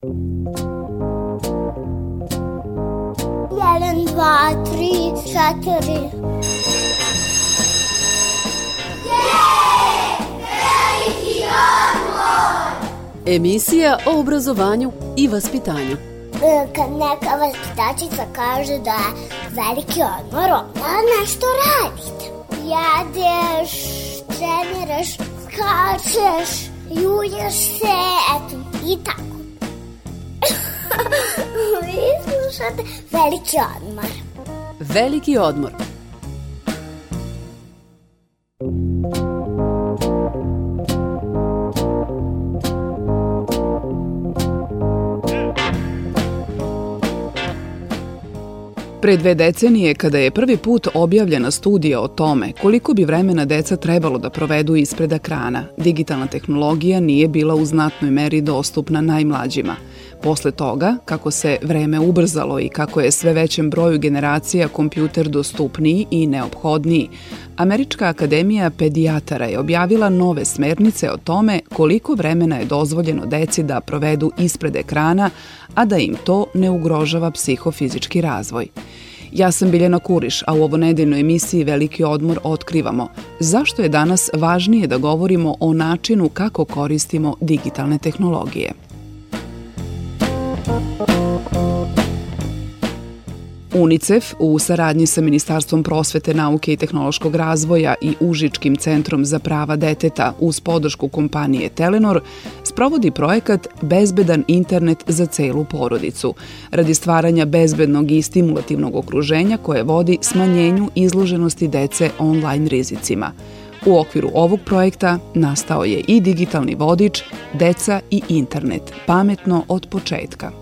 Jedan, dva, tri, četiri. Emisija o obrazovanju i vaspitanju. E, Kad neka vaspitačica kaže da je veliki odmor, onda nešto radite. Jedeš, treniraš, skačeš, julješ se, eto, i tako. Vi slušate veliki odmor. Veliki odmor. Pre dve decenije, kada je prvi put objavljena studija o tome koliko bi vremena deca trebalo da provedu ispred ekrana, digitalna tehnologija nije bila u znatnoj meri dostupna najmlađima. Posle toga, kako se vreme ubrzalo i kako je sve većem broju generacija kompjuter dostupniji i neophodniji, Američka akademija pedijatara je objavila nove smernice o tome koliko vremena je dozvoljeno deci da provedu ispred ekrana, a da im to ne ugrožava psihofizički razvoj. Ja sam Biljana Kuriš, a u ovo nedeljnoj emisiji Veliki odmor otkrivamo zašto je danas važnije da govorimo o načinu kako koristimo digitalne tehnologije. UNICEF u saradnji sa Ministarstvom prosvete, nauke i tehnološkog razvoja i Užičkim centrom za prava deteta uz podršku kompanije Telenor sprovodi projekat Bezbedan internet za celu porodicu radi stvaranja bezbednog i stimulativnog okruženja koje vodi smanjenju izloženosti dece online rizicima. U okviru ovog projekta nastao je i digitalni vodič Deca i internet, pametno od početka.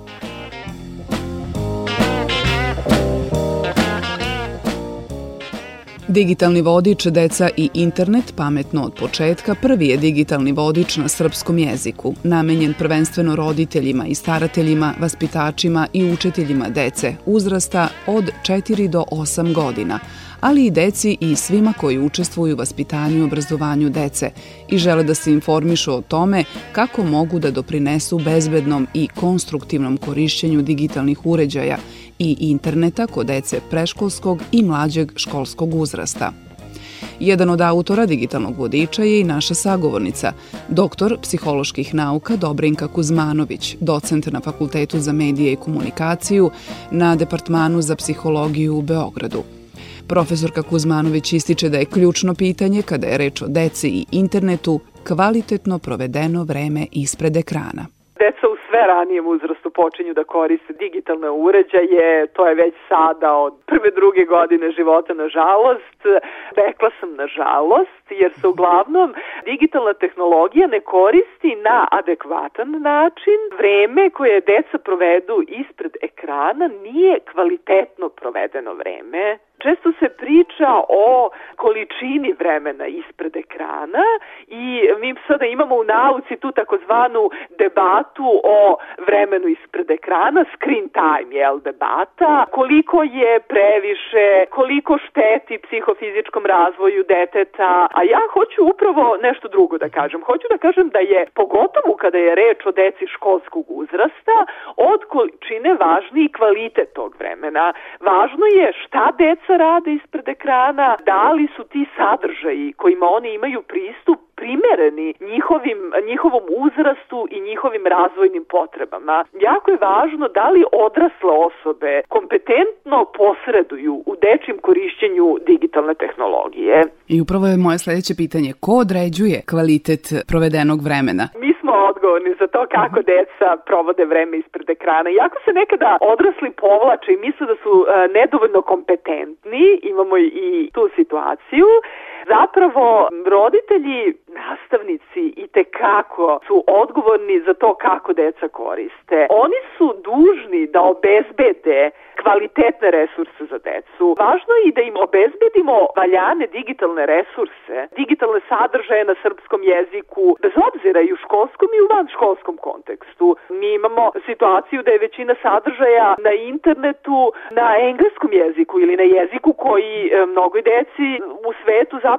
Digitalni vodič Deca i internet pametno od početka prvi je digitalni vodič na srpskom jeziku, namenjen prvenstveno roditeljima i starateljima, vaspitačima i učiteljima dece uzrasta od 4 do 8 godina, ali i deci i svima koji učestvuju u vaspitanju i obrazovanju dece i žele da se informišu o tome kako mogu da doprinesu bezbednom i konstruktivnom korišćenju digitalnih uređaja i interneta kod dece preškolskog i mlađeg školskog uzrasta. Jedan od autora digitalnog vodiča je i naša sagovornica, doktor psiholoških nauka Dobrinka Kuzmanović, docent na Fakultetu za medije i komunikaciju na Departmanu za psihologiju u Beogradu. Profesorka Kuzmanović ističe da je ključno pitanje kada je reč o deci i internetu kvalitetno provedeno vreme ispred ekrana. Deca u sve ranijem uzrastu počinju da koriste digitalne uređaje, to je već sada od prve, druge godine života, nažalost. Rekla sam nažalost, jer se uglavnom digitalna tehnologija ne koristi na adekvatan način. Vreme koje deca provedu ispred ekrana nije kvalitetno provedeno vreme. Često se priča o količini vremena ispred ekrana i mi sada imamo u nauci tu takozvanu debatu o vremenu ispred ekrana, screen time je debata, koliko je previše, koliko šteti psihofizičkom razvoju deteta, a ja hoću upravo nešto drugo da kažem. Hoću da kažem da je, pogotovo kada je reč o deci školskog uzrasta, od količine važniji kvalitet tog vremena. Važno je šta deca rade ispred ekrana, da li su ti sadržaji kojima oni imaju pristup primereni njihovim, njihovom uzrastu i njihovim razvojnim potrebama. Jako je važno da li odrasle osobe kompetentno posreduju u dečjem korišćenju digitalne tehnologije. I upravo je moje sledeće pitanje, ko određuje kvalitet provedenog vremena? Mi smo odgovorni za to kako deca provode vreme ispred ekrana. Iako se nekada odrasli povlače i misle da su uh, nedovoljno kompetentni, imamo i tu situaciju, zapravo roditelji, nastavnici i te kako su odgovorni za to kako deca koriste. Oni su dužni da obezbede kvalitetne resurse za decu. Važno je i da im obezbedimo valjane digitalne resurse, digitalne sadržaje na srpskom jeziku, bez obzira i u školskom i u vanškolskom kontekstu. Mi imamo situaciju da je većina sadržaja na internetu na engleskom jeziku ili na jeziku koji e, mnogoj deci u svetu zapravo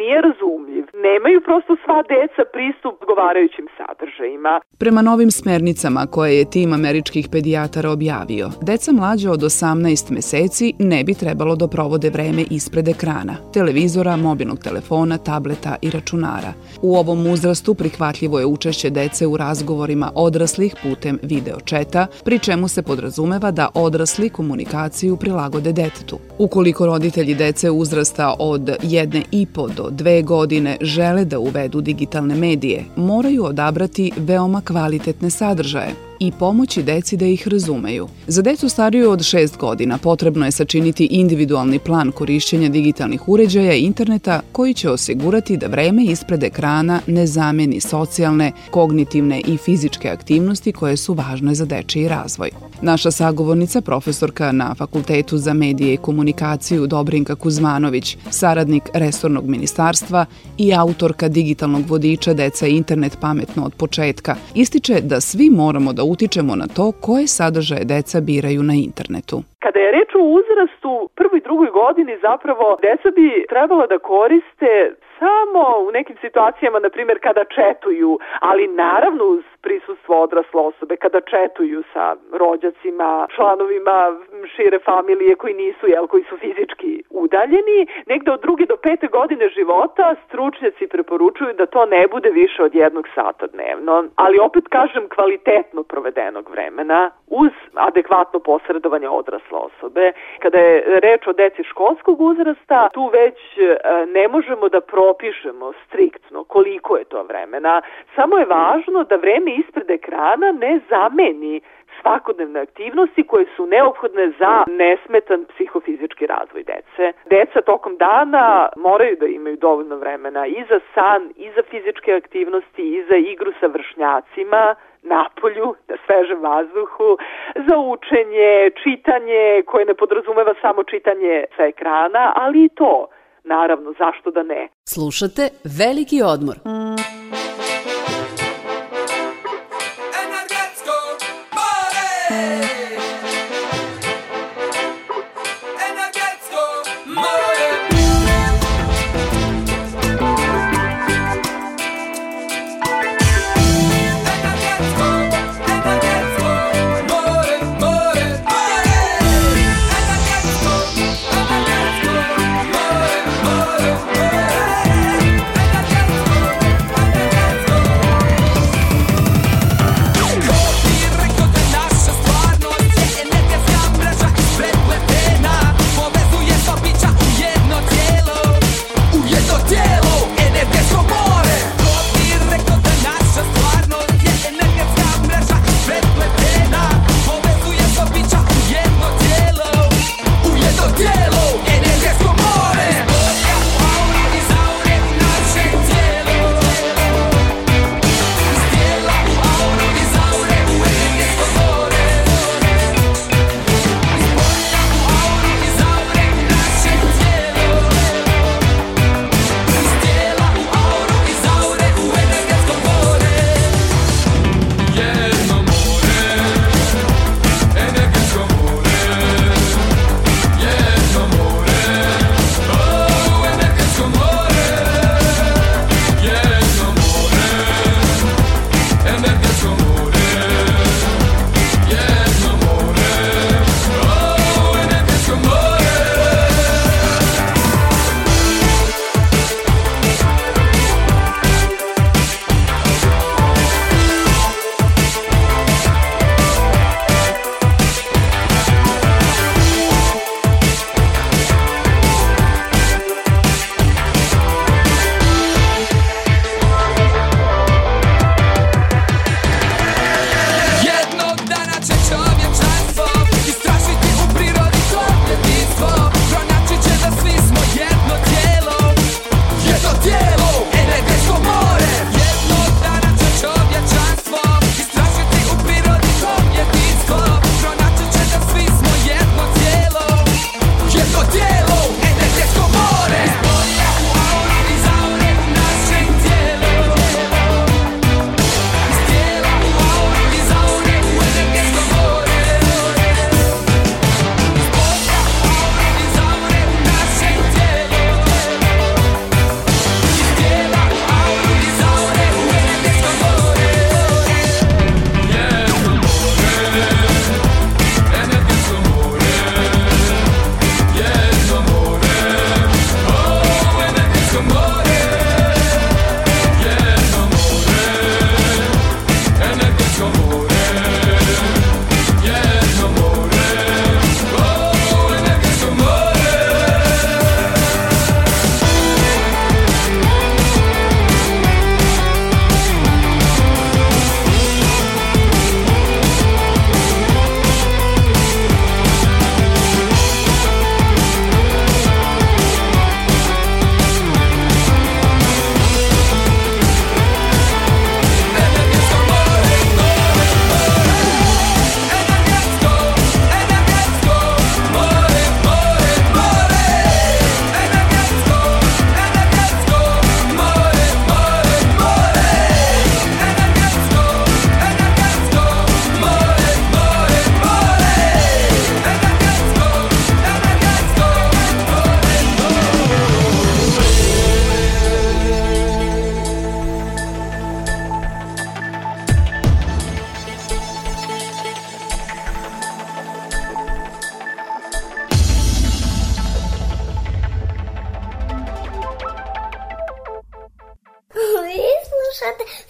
nije razumljiv. Nemaju prosto sva deca pristup odgovarajućim sadržajima. Prema novim smernicama koje je tim američkih pedijatara objavio, deca mlađa od 18 meseci ne bi trebalo da provode vreme ispred ekrana, televizora, mobilnog telefona, tableta i računara. U ovom uzrastu prihvatljivo je učešće dece u razgovorima odraslih putem video četa, pri čemu se podrazumeva da odrasli komunikaciju prilagode detetu. Ukoliko roditelji dece uzrasta od jedne po do dve godine žele da uvedu digitalne medije, moraju odabrati veoma kvalitetne sadržaje, i pomoći deci da ih razumeju. Za decu stariju od 6 godina potrebno je sačiniti individualni plan korišćenja digitalnih uređaja i interneta koji će osigurati da vreme ispred ekrana ne zameni socijalne, kognitivne i fizičke aktivnosti koje su važne za dečiji razvoj. Naša sagovornica, profesorka na Fakultetu za medije i komunikaciju Dobrinka Kuzmanović, saradnik resornog ministarstva i autorka digitalnog vodiča Deca internet pametno od početka, ističe da svi moramo da utičemo na to koje sadržaje deca biraju na internetu. Kada je reč o uzrastu prvoj i drugoj godini zapravo deca bi trebala da koriste samo u nekim situacijama, na primjer kada četuju, ali naravno uz prisustvo odrasle osobe, kada četuju sa rođacima, članovima šire familije koji nisu, jel, koji su fizički udaljeni, negde od druge do pete godine života stručnjaci preporučuju da to ne bude više od jednog sata dnevno, ali opet kažem kvalitetno provedenog vremena uz adekvatno posredovanje odrasle osobe. Kada je reč o deci školskog uzrasta, tu već e, ne možemo da pro propišemo striktno koliko je to vremena, samo je važno da vreme ispred ekrana ne zameni svakodnevne aktivnosti koje su neophodne za nesmetan psihofizički razvoj dece. Deca tokom dana moraju da imaju dovoljno vremena i za san, i za fizičke aktivnosti, i za igru sa vršnjacima, napolju, na svežem vazduhu, za učenje, čitanje koje ne podrazumeva samo čitanje sa ekrana, ali i to naravno, zašto da ne. Slušate Veliki odmor.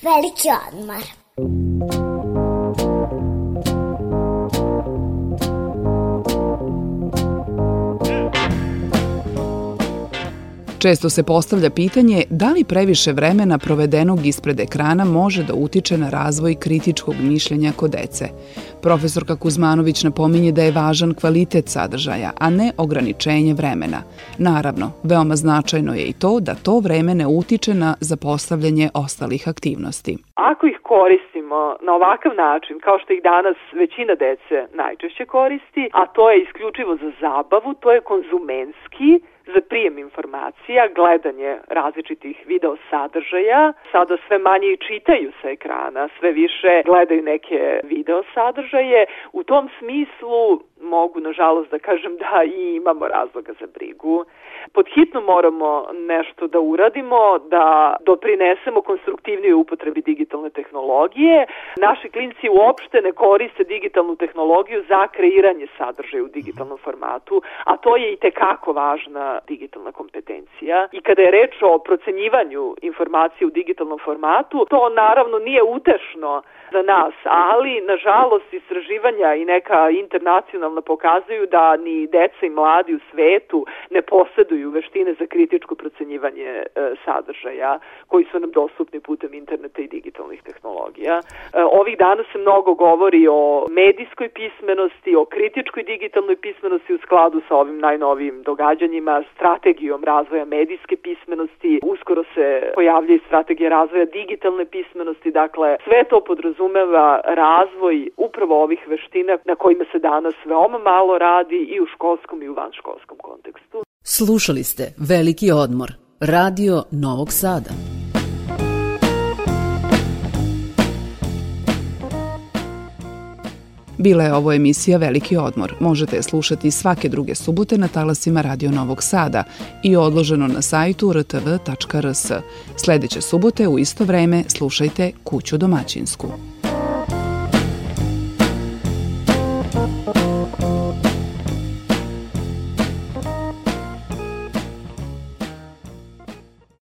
Veliki odmor. Često se postavlja pitanje da li previše vremena provedenog ispred ekrana može da utiče na razvoj kritičkog mišljenja kod dece. Profesorka Kuzmanović napominje da je važan kvalitet sadržaja, a ne ograničenje vremena. Naravno, veoma značajno je i to da to vreme ne utiče na zapostavljanje ostalih aktivnosti. Ako ih koristimo na ovakav način, kao što ih danas većina dece najčešće koristi, a to je isključivo za zabavu, to je konzumenski, za prijem informacija, gledanje različitih video sadržaja. Sada sve manje i čitaju sa ekrana, sve više gledaju neke video sadržaje. U tom smislu mogu nažalost da kažem da i imamo razloga za brigu. Podhitno moramo nešto da uradimo, da doprinesemo konstruktivnije upotrebi digitalne tehnologije. Naši klinci uopšte ne koriste digitalnu tehnologiju za kreiranje sadržaja u digitalnom formatu, a to je i tekako važna digitalna kompetencija. I kada je reč o procenjivanju informacije u digitalnom formatu, to naravno nije utešno za nas, ali nažalost istraživanja i neka internacionalna pokazuju da ni deca i mladi u svetu ne poseduju veštine za kritičko procenjivanje e, sadržaja koji su nam dostupni putem interneta i digitalnih tehnologija. E, ovih dana se mnogo govori o medijskoj pismenosti, o kritičkoj digitalnoj pismenosti u skladu sa ovim najnovijim događanjima, strategijom razvoja medijske pismenosti, uskoro se pojavlja i strategija razvoja digitalne pismenosti, dakle sve to podrazumeva razvoj upravo ovih veština na kojima se danas veoma malo radi i u školskom i u vanškolskom kontekstu. Slušali ste Veliki odmor, radio Novog Sada. Bila je ovo emisija Veliki odmor. Možete je slušati svake druge subote na talasima Radio Novog Sada i odloženo na sajtu rtv.rs. Sledeće subote u isto vreme slušajte Kuću domaćinsku.